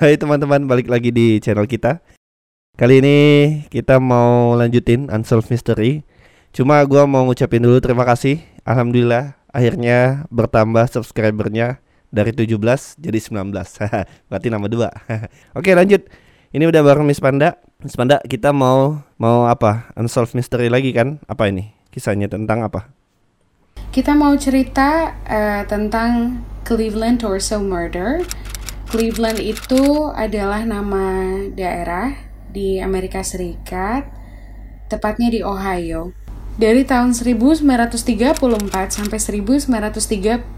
Hai teman-teman, balik lagi di channel kita. Kali ini kita mau lanjutin Unsolved Mystery. Cuma gua mau ngucapin dulu terima kasih. Alhamdulillah akhirnya bertambah subscribernya dari 17 jadi 19. Berarti nama dua. Oke, lanjut. Ini udah bareng Miss Panda. Miss Panda, kita mau mau apa? Unsolved Mystery lagi kan? Apa ini? Kisahnya tentang apa? Kita mau cerita uh, tentang Cleveland Torso Murder Cleveland itu adalah nama daerah di Amerika Serikat, tepatnya di Ohio. Dari tahun 1934 sampai 1938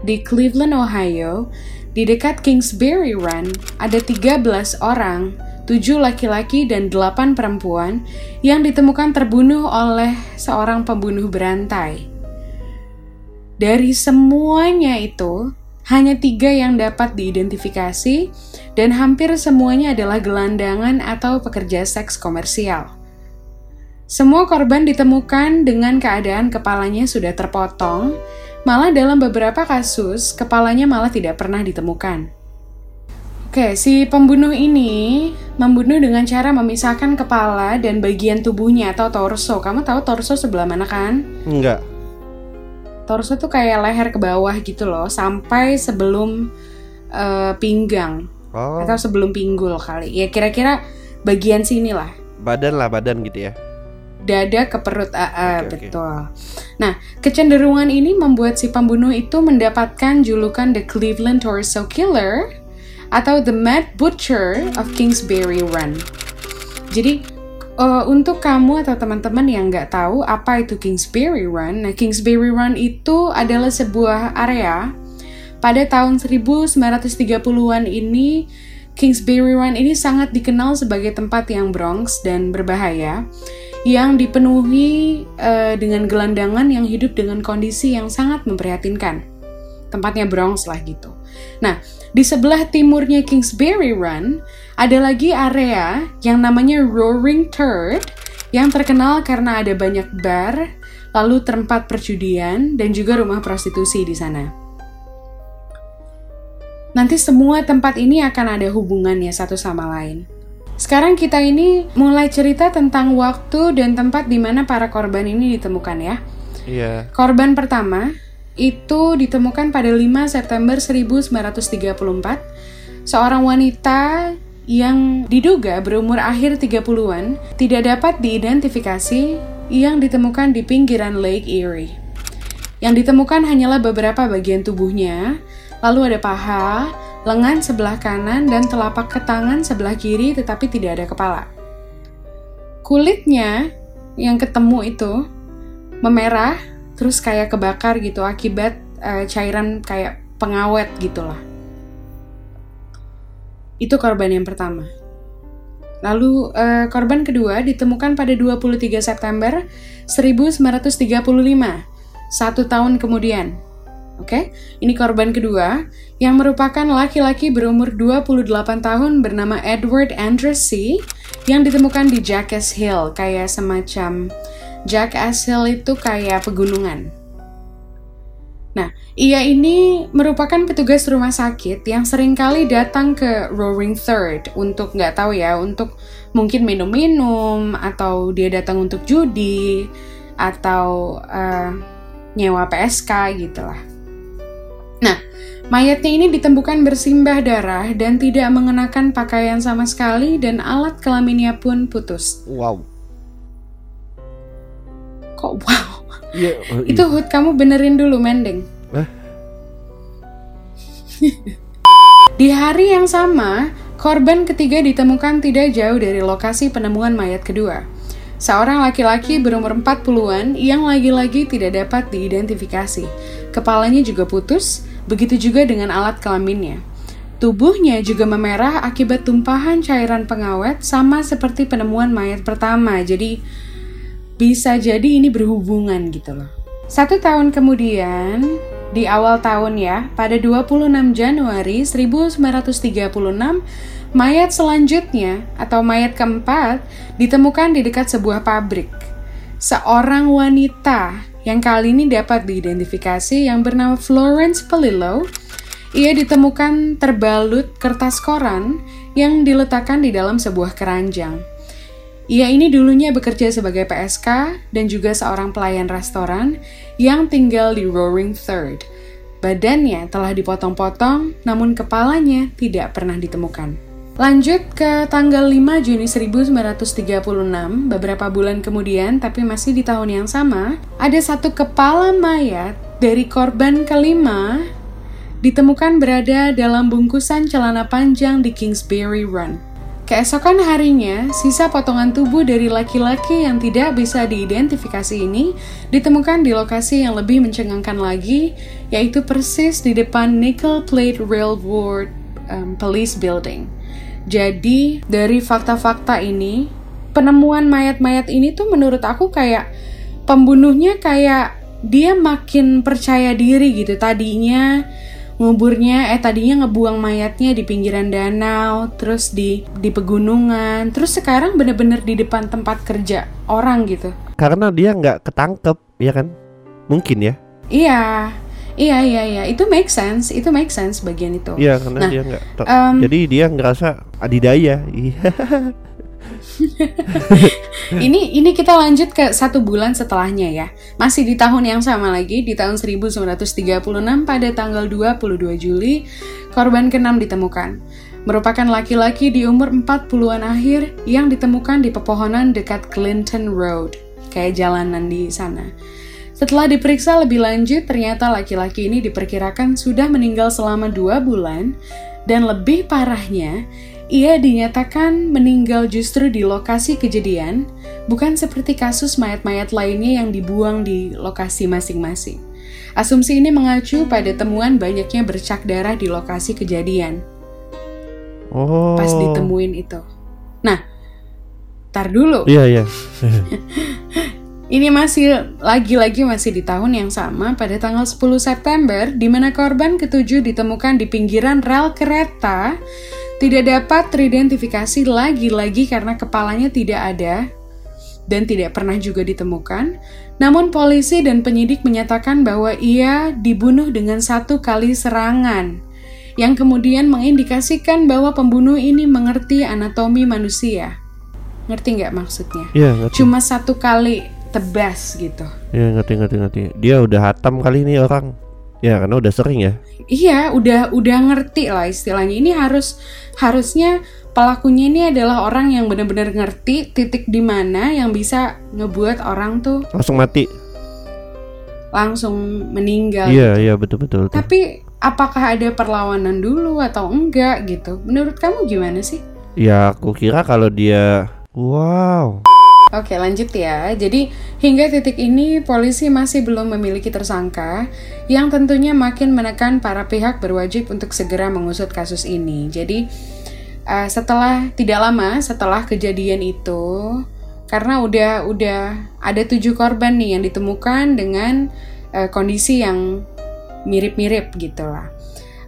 di Cleveland, Ohio, di dekat Kingsbury Run, ada 13 orang, 7 laki-laki dan 8 perempuan yang ditemukan terbunuh oleh seorang pembunuh berantai. Dari semuanya itu, hanya tiga yang dapat diidentifikasi, dan hampir semuanya adalah gelandangan atau pekerja seks komersial. Semua korban ditemukan dengan keadaan kepalanya sudah terpotong, malah dalam beberapa kasus kepalanya malah tidak pernah ditemukan. Oke, si pembunuh ini membunuh dengan cara memisahkan kepala dan bagian tubuhnya atau torso. Kamu tahu torso sebelah mana kan? Enggak torso tuh kayak leher ke bawah gitu loh sampai sebelum uh, pinggang oh. atau sebelum pinggul kali ya kira-kira bagian sini lah badan lah badan gitu ya dada ke perut uh, uh, okay, betul okay. nah kecenderungan ini membuat si pembunuh itu mendapatkan julukan the Cleveland Torso Killer atau the Mad Butcher of Kingsbury Run jadi uh, untuk kamu atau teman-teman yang nggak tahu apa itu Kingsbury Run, nah Kingsbury Run itu adalah sebuah area pada tahun 1930-an ini Kingsbury Run ini sangat dikenal sebagai tempat yang Bronx dan berbahaya yang dipenuhi uh, dengan gelandangan yang hidup dengan kondisi yang sangat memprihatinkan. Tempatnya Bronx lah gitu. Nah, di sebelah timurnya Kingsbury Run ada lagi area yang namanya Roaring Third yang terkenal karena ada banyak bar, lalu tempat perjudian dan juga rumah prostitusi di sana. Nanti semua tempat ini akan ada hubungannya satu sama lain. Sekarang kita ini mulai cerita tentang waktu dan tempat di mana para korban ini ditemukan ya. Iya. Korban pertama itu ditemukan pada 5 September 1934. Seorang wanita yang diduga berumur akhir 30-an tidak dapat diidentifikasi yang ditemukan di pinggiran Lake Erie. Yang ditemukan hanyalah beberapa bagian tubuhnya, lalu ada paha, lengan sebelah kanan, dan telapak ke tangan sebelah kiri tetapi tidak ada kepala. Kulitnya yang ketemu itu memerah terus kayak kebakar gitu akibat uh, cairan kayak pengawet gitulah. Itu korban yang pertama. Lalu uh, korban kedua ditemukan pada 23 September 1935, satu tahun kemudian. Oke, okay? ini korban kedua yang merupakan laki-laki berumur 28 tahun bernama Edward Andressy yang ditemukan di Jackass Hill, kayak semacam Jack Hill itu kayak pegunungan. Nah, ia ini merupakan petugas rumah sakit yang sering kali datang ke Roaring Third untuk nggak tahu ya, untuk mungkin minum-minum atau dia datang untuk judi atau uh, nyewa PSK gitulah. Nah, mayatnya ini ditemukan bersimbah darah dan tidak mengenakan pakaian sama sekali dan alat kelaminnya pun putus. Wow kok wow yeah, oh, itu iya. Hud kamu benerin dulu mending eh? di hari yang sama korban ketiga ditemukan tidak jauh dari lokasi penemuan mayat kedua Seorang laki-laki berumur 40-an yang lagi-lagi tidak dapat diidentifikasi. Kepalanya juga putus, begitu juga dengan alat kelaminnya. Tubuhnya juga memerah akibat tumpahan cairan pengawet sama seperti penemuan mayat pertama. Jadi bisa jadi ini berhubungan gitu loh. Satu tahun kemudian, di awal tahun ya, pada 26 Januari 1936, mayat selanjutnya atau mayat keempat ditemukan di dekat sebuah pabrik. Seorang wanita yang kali ini dapat diidentifikasi yang bernama Florence Palillo. Ia ditemukan terbalut kertas koran yang diletakkan di dalam sebuah keranjang. Ia ini dulunya bekerja sebagai PSK dan juga seorang pelayan restoran yang tinggal di Roaring Third. Badannya telah dipotong-potong, namun kepalanya tidak pernah ditemukan. Lanjut ke tanggal 5 Juni 1936, beberapa bulan kemudian, tapi masih di tahun yang sama, ada satu kepala mayat dari korban kelima ditemukan berada dalam bungkusan celana panjang di Kingsbury Run. Keesokan harinya, sisa potongan tubuh dari laki-laki yang tidak bisa diidentifikasi ini ditemukan di lokasi yang lebih mencengangkan lagi, yaitu persis di depan Nickel Plate Railroad um, Police Building. Jadi, dari fakta-fakta ini, penemuan mayat-mayat ini tuh menurut aku kayak pembunuhnya kayak dia makin percaya diri gitu. Tadinya nguburnya eh tadinya ngebuang mayatnya di pinggiran danau, terus di di pegunungan, terus sekarang bener-bener di depan tempat kerja orang gitu. Karena dia nggak ketangkep, ya kan? Mungkin ya. Iya, iya, iya, iya. Itu make sense, itu make sense bagian itu. Iya, karena Nah, dia nggak. um, Jadi dia ngerasa adidaya. Iya. ini ini kita lanjut ke satu bulan setelahnya ya. Masih di tahun yang sama lagi, di tahun 1936 pada tanggal 22 Juli, korban keenam ditemukan. Merupakan laki-laki di umur 40-an akhir yang ditemukan di pepohonan dekat Clinton Road, kayak jalanan di sana. Setelah diperiksa lebih lanjut, ternyata laki-laki ini diperkirakan sudah meninggal selama dua bulan, dan lebih parahnya, ia dinyatakan meninggal justru di lokasi kejadian, bukan seperti kasus mayat-mayat lainnya yang dibuang di lokasi masing-masing. Asumsi ini mengacu pada temuan banyaknya bercak darah di lokasi kejadian Oh. pas ditemuin itu. Nah, tar dulu. Iya iya. Ini masih lagi-lagi masih di tahun yang sama pada tanggal 10 September di mana korban ketujuh ditemukan di pinggiran rel kereta tidak dapat teridentifikasi lagi-lagi karena kepalanya tidak ada dan tidak pernah juga ditemukan. Namun polisi dan penyidik menyatakan bahwa ia dibunuh dengan satu kali serangan yang kemudian mengindikasikan bahwa pembunuh ini mengerti anatomi manusia. Ngerti nggak maksudnya? Iya ngerti. Cuma satu kali tebas gitu. Iya ngerti ngerti ngerti. Dia udah hatam kali ini orang. Ya karena udah sering ya. Iya, udah udah ngerti lah istilahnya. Ini harus harusnya pelakunya ini adalah orang yang benar-benar ngerti titik di mana yang bisa ngebuat orang tuh Langsung mati. langsung meninggal. Iya iya betul betul. betul. Tapi apakah ada perlawanan dulu atau enggak gitu? Menurut kamu gimana sih? Ya aku kira kalau dia Wow. Oke lanjut ya. Jadi hingga titik ini polisi masih belum memiliki tersangka yang tentunya makin menekan para pihak berwajib untuk segera mengusut kasus ini. Jadi eh, setelah tidak lama setelah kejadian itu karena udah udah ada tujuh korban nih yang ditemukan dengan eh, kondisi yang mirip-mirip gitu lah.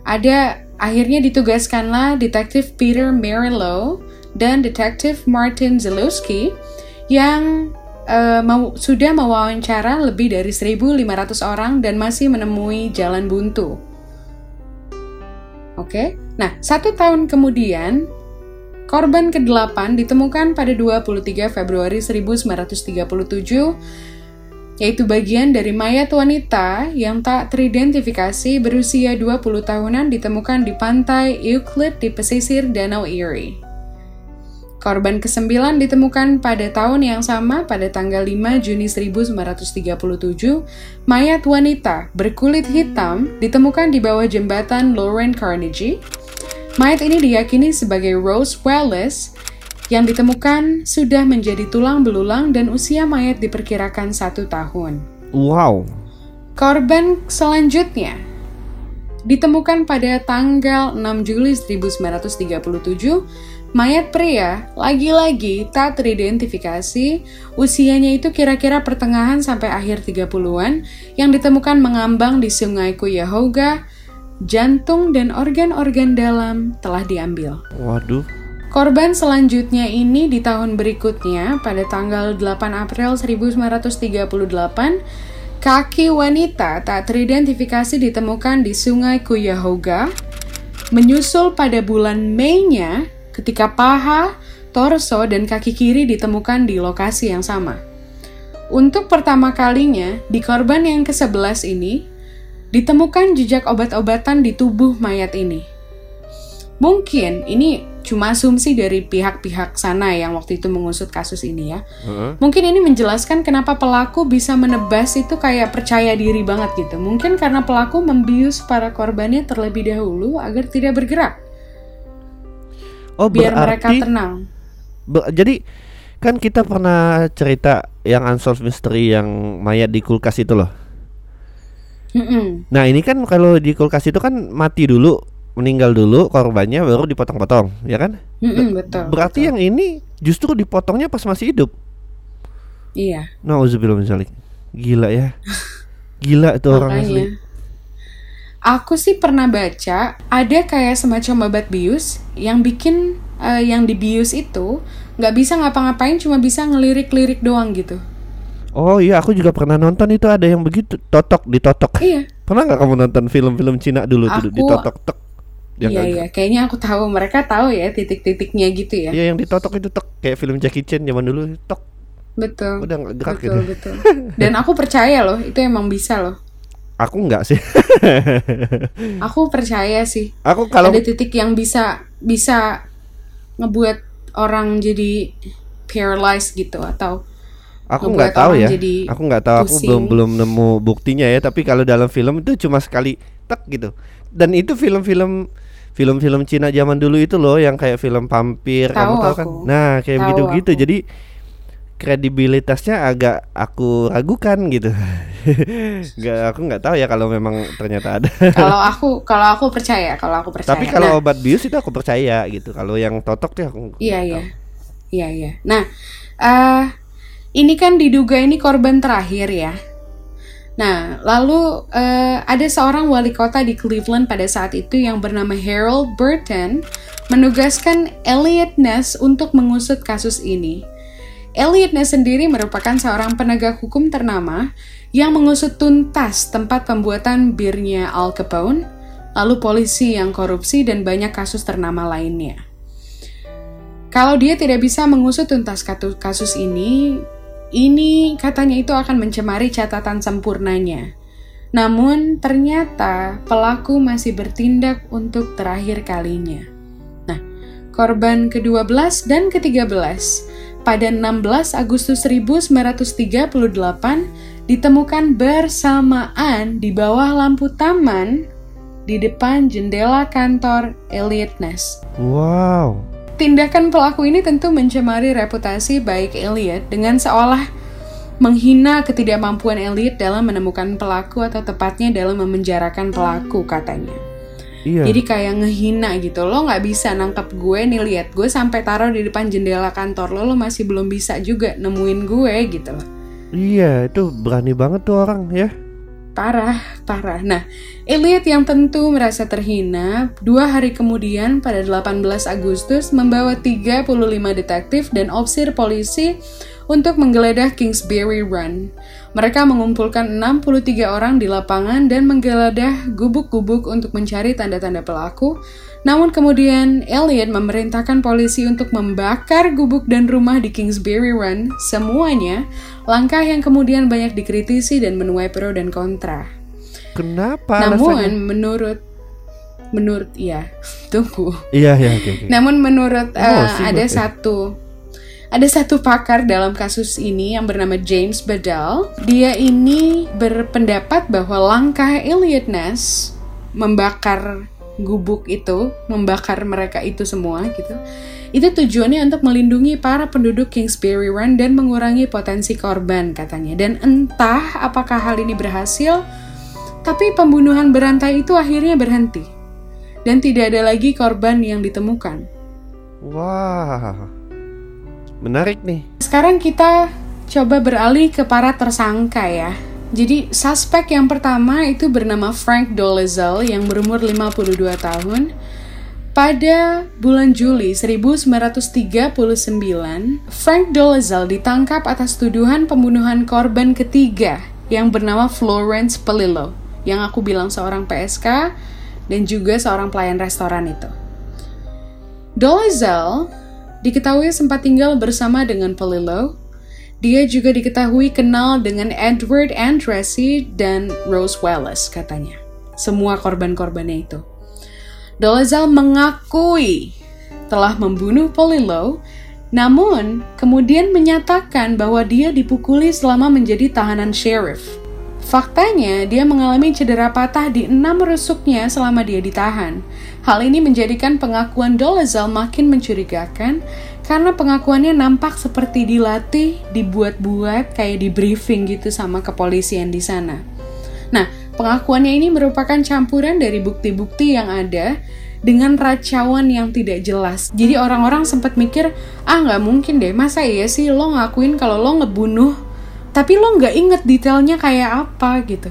Ada akhirnya ditugaskanlah detektif Peter Merillo dan detektif Martin Zalewski yang eh, mau, sudah mewawancara lebih dari 1.500 orang dan masih menemui jalan buntu. Oke, nah satu tahun kemudian korban ke-8 ditemukan pada 23 Februari 1937 yaitu bagian dari mayat wanita yang tak teridentifikasi berusia 20 tahunan ditemukan di pantai Euclid di pesisir Danau Erie. Korban ke-9 ditemukan pada tahun yang sama pada tanggal 5 Juni 1937, mayat wanita berkulit hitam ditemukan di bawah jembatan Lauren Carnegie. Mayat ini diyakini sebagai Rose Wallace yang ditemukan sudah menjadi tulang belulang dan usia mayat diperkirakan satu tahun. Wow. Korban selanjutnya ditemukan pada tanggal 6 Juli 1937. Mayat pria lagi-lagi tak teridentifikasi, usianya itu kira-kira pertengahan sampai akhir 30-an yang ditemukan mengambang di sungai Cuyahoga, jantung dan organ-organ dalam telah diambil. Waduh. Korban selanjutnya ini di tahun berikutnya pada tanggal 8 April 1938 Kaki wanita tak teridentifikasi ditemukan di sungai Cuyahoga, menyusul pada bulan Mei-nya ketika paha, torso, dan kaki kiri ditemukan di lokasi yang sama. Untuk pertama kalinya, di korban yang ke-11 ini, ditemukan jejak obat-obatan di tubuh mayat ini. Mungkin ini cuma asumsi dari pihak-pihak sana yang waktu itu mengusut kasus ini ya. Heeh. Mungkin ini menjelaskan kenapa pelaku bisa menebas itu kayak percaya diri banget gitu. Mungkin karena pelaku membius para korbannya terlebih dahulu agar tidak bergerak, Oh, biar mereka berarti tenang. Be- jadi kan kita pernah cerita yang unsolved mystery yang mayat di kulkas itu loh. Mm-mm. Nah ini kan kalau di kulkas itu kan mati dulu, meninggal dulu korbannya baru dipotong-potong, ya kan? Mm-mm, betul. Berarti betul. yang ini justru dipotongnya pas masih hidup. iya. Nauzubillah min dzalik. Gila ya. Gila itu orang asli. Aku sih pernah baca ada kayak semacam obat bius yang bikin eh, yang dibius itu nggak bisa ngapa-ngapain cuma bisa ngelirik-lirik doang gitu. Oh iya, aku juga pernah nonton itu ada yang begitu totok ditotok. Iya. Pernah nggak kamu nonton film-film Cina dulu tuh Aku- ditotok tok? Yang iya iya, kayaknya aku tahu mereka tahu ya titik-titiknya gitu ya. Iya yang ditotok itu tok kayak film Jackie Chan zaman dulu tok Betul. udah nggak gerak betul gitu. betul. Dan aku percaya loh, itu emang bisa loh. Aku nggak sih. Aku percaya sih. aku kalau Ada titik yang bisa bisa ngebuat orang jadi paralyzed gitu atau aku nggak tahu ya. jadi Aku nggak tahu. Aku pusing. belum belum nemu buktinya ya. Tapi kalau dalam film itu cuma sekali tek gitu. Dan itu film-film film-film Cina zaman dulu itu loh yang kayak film vampir kamu Tahu tahu kan? aku. Nah kayak Tahu gitu-gitu. aku. Jadi kredibilitasnya agak aku ragukan gitu. Nggak, aku nggak tahu ya kalau memang ternyata ada. kalau aku kalau aku percaya, kalau aku percaya. Tapi kalau Nah, obat bius itu aku percaya gitu. Kalau yang totok tuh aku Iya iya, iya iya. Nah, eh ini kan diduga ini korban terakhir ya. Nah, lalu eh, ada seorang wali kota di Cleveland pada saat itu yang bernama Harold Burton menugaskan Elliot Ness untuk mengusut kasus ini. Elliot Ness sendiri merupakan seorang penegak hukum ternama yang mengusut tuntas tempat pembuatan birnya Al Capone, lalu polisi yang korupsi dan banyak kasus ternama lainnya. Kalau dia tidak bisa mengusut tuntas kasus ini, ini katanya itu akan mencemari catatan sempurnanya. Namun ternyata pelaku masih bertindak untuk terakhir kalinya. Nah, korban ke-12 dan ke-13 pada 16 Agustus 1938 ditemukan bersamaan di bawah lampu taman di depan jendela kantor Elliot Ness. Wow. Tindakan pelaku ini tentu mencemari reputasi baik Elliot dengan seolah menghina ketidakmampuan Elliot dalam menemukan pelaku atau tepatnya dalam memenjarakan pelaku katanya. Iya. Jadi kayak ngehina gitu. Lo nggak bisa nangkep gue nih lihat gue sampai taruh di depan jendela kantor lo, lo masih belum bisa juga nemuin gue gitu loh. Iya, itu berani banget tuh orang ya. Parah, parah. Nah, Elliot yang tentu merasa terhina, dua hari kemudian pada 18 Agustus membawa 35 detektif dan opsir polisi untuk menggeledah Kingsbury Run. Mereka mengumpulkan 63 orang di lapangan dan menggeledah gubuk-gubuk untuk mencari tanda-tanda pelaku. Namun kemudian Elliot memerintahkan polisi untuk membakar gubuk dan rumah di Kingsbury Run semuanya, langkah yang kemudian banyak dikritisi dan menuai pro dan kontra. Kenapa Namun alasannya? menurut menurut ya, tunggu. Iya, iya, oke, oke. Namun menurut eh, Emosi ada gue. satu ada satu pakar dalam kasus ini yang bernama James Badal. Dia ini berpendapat bahwa langkah Elliot Ness membakar gubuk itu, membakar mereka itu semua gitu. Itu tujuannya untuk melindungi para penduduk Kingsbury Run dan mengurangi potensi korban katanya. Dan entah apakah hal ini berhasil, tapi pembunuhan berantai itu akhirnya berhenti. Dan tidak ada lagi korban yang ditemukan. Wah. Menarik nih. Sekarang kita coba beralih ke para tersangka ya. Jadi suspek yang pertama itu bernama Frank Dolezal yang berumur 52 tahun. Pada bulan Juli 1939, Frank Dolezal ditangkap atas tuduhan pembunuhan korban ketiga yang bernama Florence Pelillo, yang aku bilang seorang PSK dan juga seorang pelayan restoran itu. Dolezal diketahui sempat tinggal bersama dengan Pelillo. Dia juga diketahui kenal dengan Edward Andresi dan Rose Wallace katanya. Semua korban-korbannya itu. Dolezal mengakui telah membunuh Polillo, namun kemudian menyatakan bahwa dia dipukuli selama menjadi tahanan sheriff. Faktanya, dia mengalami cedera patah di enam rusuknya selama dia ditahan. Hal ini menjadikan pengakuan Dolezal makin mencurigakan karena pengakuannya nampak seperti dilatih, dibuat-buat, kayak di briefing gitu sama kepolisian di sana. Nah, pengakuannya ini merupakan campuran dari bukti-bukti yang ada dengan racauan yang tidak jelas. Jadi orang-orang sempat mikir, ah nggak mungkin deh, masa iya sih lo ngakuin kalau lo ngebunuh, tapi lo nggak inget detailnya kayak apa gitu.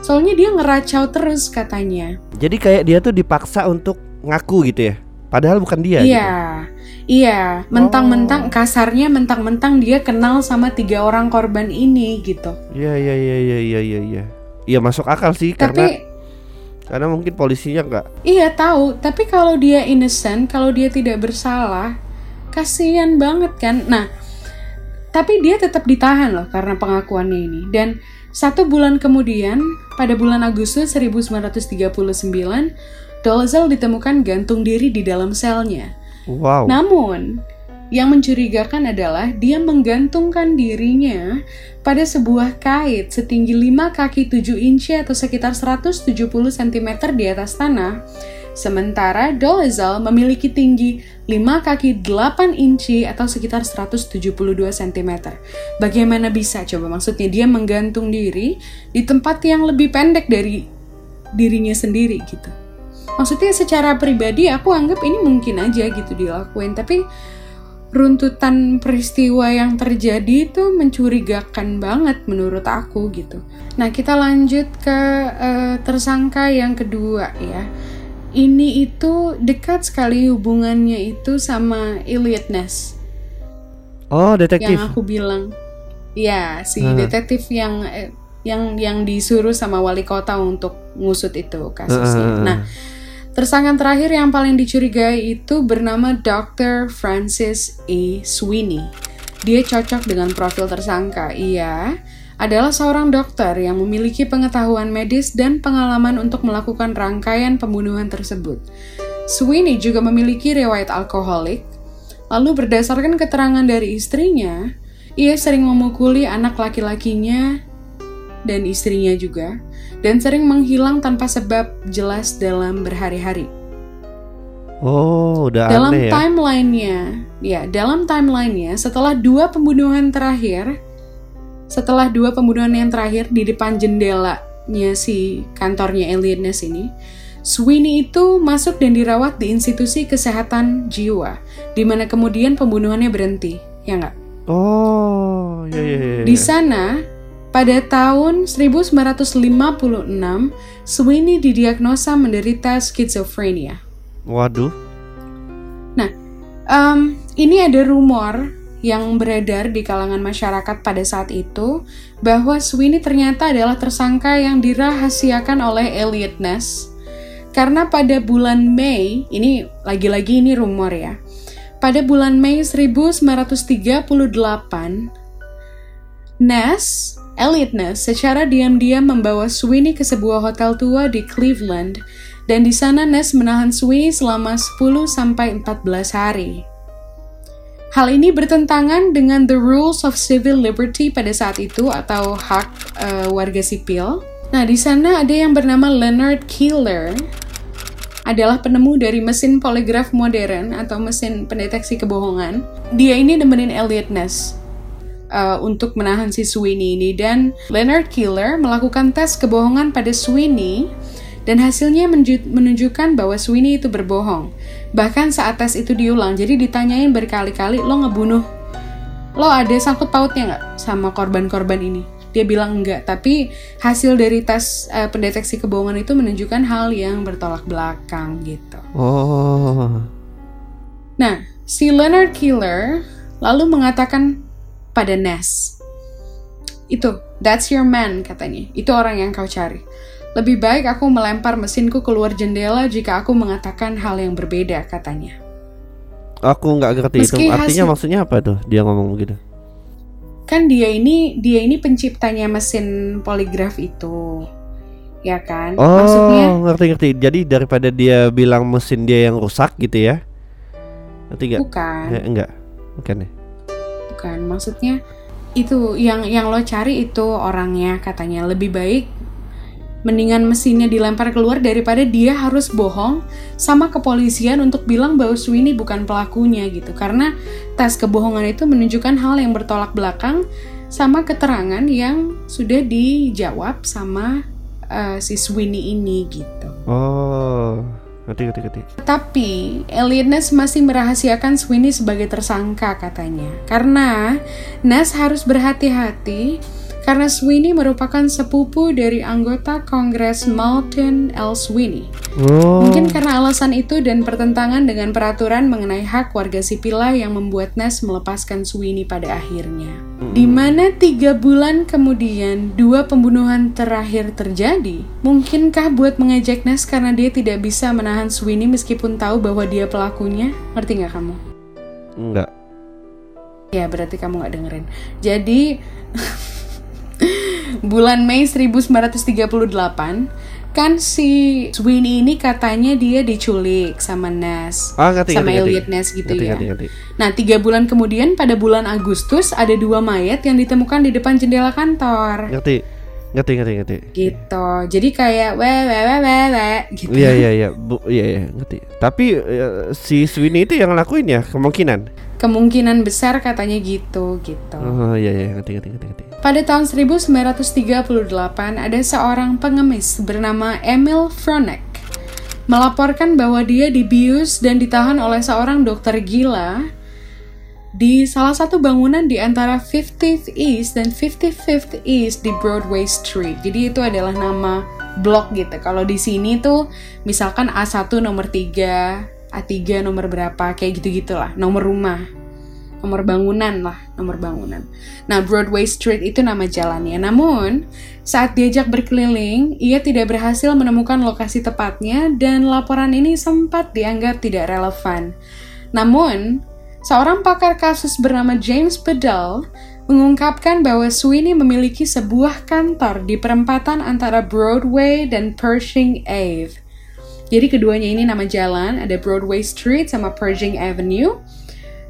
Soalnya dia ngeracau terus katanya. Jadi kayak dia tuh dipaksa untuk ngaku gitu ya? Padahal bukan dia. Iya, gitu. iya. Mentang-mentang oh. kasarnya mentang-mentang dia kenal sama tiga orang korban ini gitu. Iya, iya, iya, iya, iya, iya. iya. Iya masuk akal sih Tapi, karena karena mungkin polisinya nggak. Iya tahu, tapi kalau dia innocent, kalau dia tidak bersalah, kasihan banget kan. Nah, tapi dia tetap ditahan loh karena pengakuannya ini. Dan satu bulan kemudian, pada bulan Agustus 1939, Dolezal ditemukan gantung diri di dalam selnya. Wow. Namun, yang mencurigakan adalah dia menggantungkan dirinya pada sebuah kait setinggi 5 kaki 7 inci atau sekitar 170 cm di atas tanah. Sementara Dolezal memiliki tinggi 5 kaki 8 inci atau sekitar 172 cm. Bagaimana bisa coba maksudnya dia menggantung diri di tempat yang lebih pendek dari dirinya sendiri gitu. Maksudnya secara pribadi aku anggap ini mungkin aja gitu dilakuin tapi runtutan peristiwa yang terjadi itu mencurigakan banget menurut aku gitu. Nah kita lanjut ke uh, tersangka yang kedua ya. Ini itu dekat sekali hubungannya itu sama Elliot Ness. Oh detektif. Yang aku bilang, ya si uh. detektif yang eh, yang yang disuruh sama wali kota untuk ngusut itu kasusnya. Uh. Nah Tersangka terakhir yang paling dicurigai itu bernama Dr. Francis E. Sweeney. Dia cocok dengan profil tersangka. Ia adalah seorang dokter yang memiliki pengetahuan medis dan pengalaman untuk melakukan rangkaian pembunuhan tersebut. Sweeney juga memiliki riwayat alkoholik. Lalu berdasarkan keterangan dari istrinya, ia sering memukuli anak laki-lakinya dan istrinya juga, dan sering menghilang tanpa sebab jelas dalam berhari-hari. Oh, udah dalam aneh ya. timelinenya, ya dalam timelinenya setelah dua pembunuhan terakhir, setelah dua pembunuhan yang terakhir di depan jendelanya si kantornya Elliot Ness ini, Sweeney itu masuk dan dirawat di institusi kesehatan jiwa, di mana kemudian pembunuhannya berhenti, ya nggak? Oh, ya, ya, ya. Di sana pada tahun 1956, Sweeney didiagnosa menderita skizofrenia. Waduh. Nah, um, ini ada rumor yang beredar di kalangan masyarakat pada saat itu bahwa Sweeney ternyata adalah tersangka yang dirahasiakan oleh Elliot Ness karena pada bulan Mei, ini lagi-lagi ini rumor ya. Pada bulan Mei 1938, Ness Elliot Ness secara diam-diam membawa Sweeney ke sebuah hotel tua di Cleveland dan di sana Ness menahan Sweeney selama 10 sampai 14 hari. Hal ini bertentangan dengan the rules of civil liberty pada saat itu atau hak uh, warga sipil. Nah, di sana ada yang bernama Leonard Keeler adalah penemu dari mesin poligraf modern atau mesin pendeteksi kebohongan. Dia ini nemenin Elliot Ness uh, untuk menahan si Sweeney ini dan Leonard Killer melakukan tes kebohongan pada Sweeney dan hasilnya menunjukkan bahwa Sweeney itu berbohong. Bahkan saat tes itu diulang, jadi ditanyain berkali-kali, lo ngebunuh, lo ada sangkut pautnya nggak sama korban-korban ini? Dia bilang enggak, tapi hasil dari tes uh, pendeteksi kebohongan itu menunjukkan hal yang bertolak belakang gitu. Oh. Nah, si Leonard Killer lalu mengatakan pada Ness. Itu, that's your man katanya. Itu orang yang kau cari. Lebih baik aku melempar mesinku keluar jendela jika aku mengatakan hal yang berbeda katanya. Aku nggak ngerti Meski itu artinya hasil- maksudnya apa tuh dia ngomong begitu. Kan dia ini dia ini penciptanya mesin poligraf itu. Ya kan? Oh, Maksudnya ngerti ngerti. Jadi daripada dia bilang mesin dia yang rusak gitu ya. Ngerti nggak? bukan. Eh, enggak. Bukan ya. Bukan, maksudnya itu yang yang lo cari itu orangnya katanya lebih baik mendingan mesinnya dilempar keluar daripada dia harus bohong sama kepolisian untuk bilang bahwa Sweeney bukan pelakunya gitu karena tes kebohongan itu menunjukkan hal yang bertolak belakang sama keterangan yang sudah dijawab sama eh, si Sweeney ini gitu. Oh, ngerti ngerti ngerti. Tapi Elliot Ness masih merahasiakan Sweeney sebagai tersangka katanya. Karena Ness harus berhati-hati karena Sweeney merupakan sepupu dari anggota Kongres Malton L. Sweeney. Oh. Mungkin karena alasan itu dan pertentangan dengan peraturan mengenai hak warga sipil yang membuat Ness melepaskan Sweeney pada akhirnya. Di mana tiga bulan kemudian dua pembunuhan terakhir terjadi, mungkinkah buat mengejek Ness karena dia tidak bisa menahan Sweeney meskipun tahu bahwa dia pelakunya? Ngerti nggak kamu? Enggak. Ya berarti kamu nggak dengerin. Jadi bulan Mei 1938 kan si Sweeney ini katanya dia diculik sama Ness Ah, ngerti sama ngerti, ngerti. Elliot Ness gitu Ngerti, ya. ngerti, ngerti. Nah tiga bulan kemudian pada bulan Agustus ada dua mayat yang ditemukan di depan jendela kantor Ngerti. Ngerti ngerti ngerti. gitu. Jadi kayak we we we we we gitu. Iya iya iya, Bu, iya iya, ngerti. Tapi eh, si Sweeney itu yang ngelakuin ya, kemungkinan. Kemungkinan besar katanya gitu gitu. Oh iya iya, ngerti ngerti ngerti ngerti. Pada tahun 1938, ada seorang pengemis bernama Emil Fronek melaporkan bahwa dia dibius dan ditahan oleh seorang dokter gila di salah satu bangunan di antara 50th East dan 55th East di Broadway Street. Jadi itu adalah nama blok gitu. Kalau di sini tuh misalkan A1 nomor 3, A3 nomor berapa, kayak gitu-gitulah, nomor rumah nomor bangunan lah, nomor bangunan. Nah, Broadway Street itu nama jalannya. Namun, saat diajak berkeliling, ia tidak berhasil menemukan lokasi tepatnya dan laporan ini sempat dianggap tidak relevan. Namun, seorang pakar kasus bernama James Bedell mengungkapkan bahwa Sweeney memiliki sebuah kantor di perempatan antara Broadway dan Pershing Ave. Jadi keduanya ini nama jalan, ada Broadway Street sama Pershing Avenue.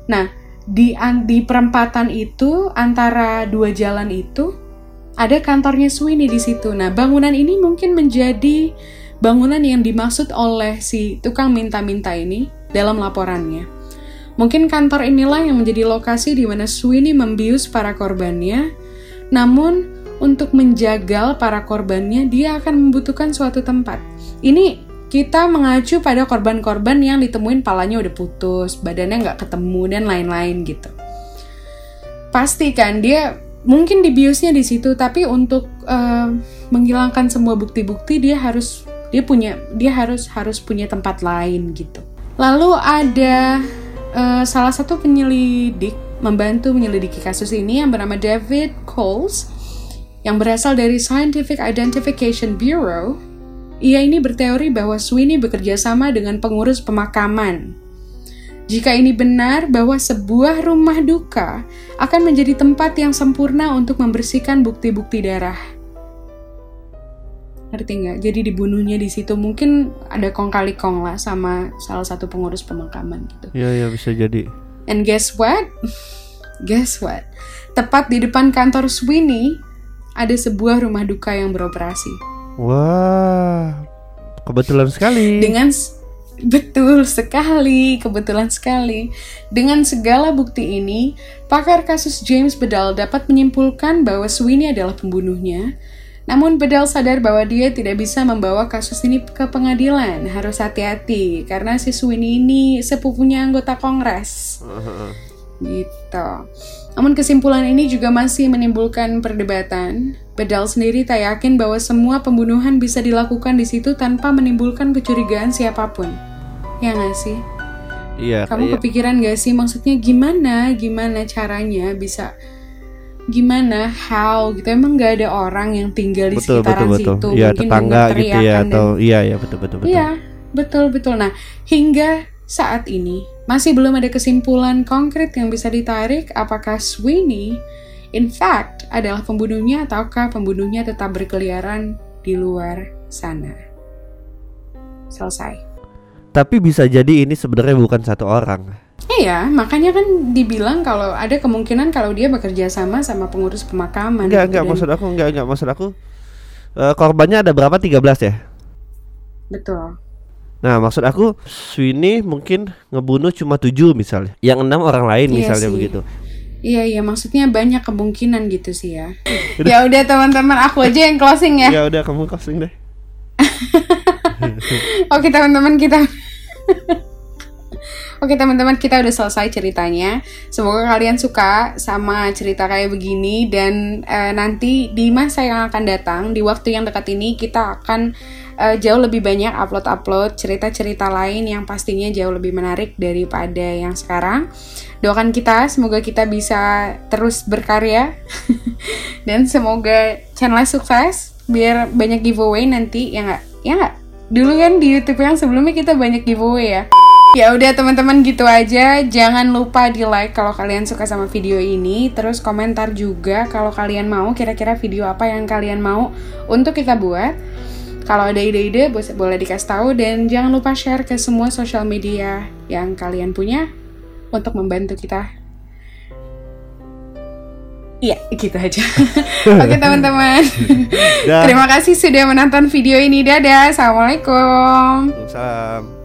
Nah, di di perempatan itu antara dua jalan itu ada kantornya Sweeney di situ. Nah, bangunan ini mungkin menjadi bangunan yang dimaksud oleh si tukang minta-minta ini dalam laporannya. Mungkin kantor inilah yang menjadi lokasi di mana Sweeney membius para korbannya. Namun, untuk menjagal para korbannya, dia akan membutuhkan suatu tempat. Ini kita mengacu pada korban-korban yang ditemuin palanya udah putus, badannya nggak ketemu dan lain-lain gitu. Pasti kan dia mungkin dibiusnya di situ, tapi untuk eh, menghilangkan semua bukti-bukti dia harus dia punya dia harus harus punya tempat lain gitu. Lalu ada eh, salah satu penyelidik membantu menyelidiki kasus ini yang bernama David Coles yang berasal dari Scientific Identification Bureau ia ini berteori bahwa Sweeney bekerja sama dengan pengurus pemakaman. Jika ini benar bahwa sebuah rumah duka akan menjadi tempat yang sempurna untuk membersihkan bukti-bukti darah. Ngerti nggak? Jadi dibunuhnya di situ mungkin ada kong kali kong lah sama salah satu pengurus pemakaman gitu. Iya iya bisa jadi. And guess what? Guess what? Tepat di depan kantor Sweeney ada sebuah rumah duka yang beroperasi. Wah, kebetulan sekali. Dengan betul sekali, kebetulan sekali. Dengan segala bukti ini, pakar kasus James Bedell dapat menyimpulkan bahwa Sweeney adalah pembunuhnya. Namun Bedell sadar bahwa dia tidak bisa membawa kasus ini ke pengadilan. Harus hati-hati karena si Sweeney ini sepupunya anggota Kongres. Gitu. Namun kesimpulan ini juga masih menimbulkan perdebatan. Bedal sendiri tak yakin bahwa semua pembunuhan bisa dilakukan di situ tanpa menimbulkan kecurigaan siapa pun. Ya nggak sih? Iya. Kamu iya. kepikiran gak sih maksudnya gimana gimana caranya bisa gimana how gitu emang nggak ada orang yang tinggal di betul betul sekitaran betul situ iya mungkin tetangga gitu ya atau iya iya betul betul betul Iya, betul betul. Nah, hingga saat ini masih belum ada kesimpulan konkret yang bisa ditarik apakah Sweeney in fact adalah pembunuhnya ataukah pembunuhnya tetap berkeliaran di luar sana. Selesai. tapi bisa jadi ini sebenarnya bukan satu orang Iya, makanya kan dibilang kalau ada kemungkinan kalau dia bekerja sama sama pengurus pemakaman. enggak gitu. enggak Dan- maksud aku enggak enggak maksud aku eh, korbannya ada berapa 13 ya Betul. Nah, maksud aku Sweeney mungkin ngebunuh cuma tujuh misalnya, yang enam orang lain Iya misalnya sih. begitu. Iya iya maksudnya banyak kemungkinan gitu sih ya. ya udah teman-teman aku aja yang closing ya. Ya udah kamu closing deh. Oke teman-teman kita Oke teman-teman kita udah selesai ceritanya Semoga kalian suka sama cerita kayak begini Dan eh, nanti di masa yang akan datang Di waktu yang dekat ini kita akan eh, jauh lebih banyak upload-upload cerita-cerita lain Yang pastinya jauh lebih menarik daripada yang sekarang Doakan kita semoga kita bisa terus berkarya Dan semoga channelnya sukses Biar banyak giveaway nanti ya nggak? Ya nggak? Dulu kan di YouTube yang sebelumnya kita banyak giveaway ya. Ya udah teman-teman gitu aja. Jangan lupa di like kalau kalian suka sama video ini. Terus komentar juga kalau kalian mau kira-kira video apa yang kalian mau untuk kita buat. Kalau ada ide-ide bo- boleh dikasih tahu dan jangan lupa share ke semua sosial media yang kalian punya untuk membantu kita. Iya, gitu aja. Oke teman-teman. Terima kasih sudah menonton video ini. Dadah. Assalamualaikum. Salam.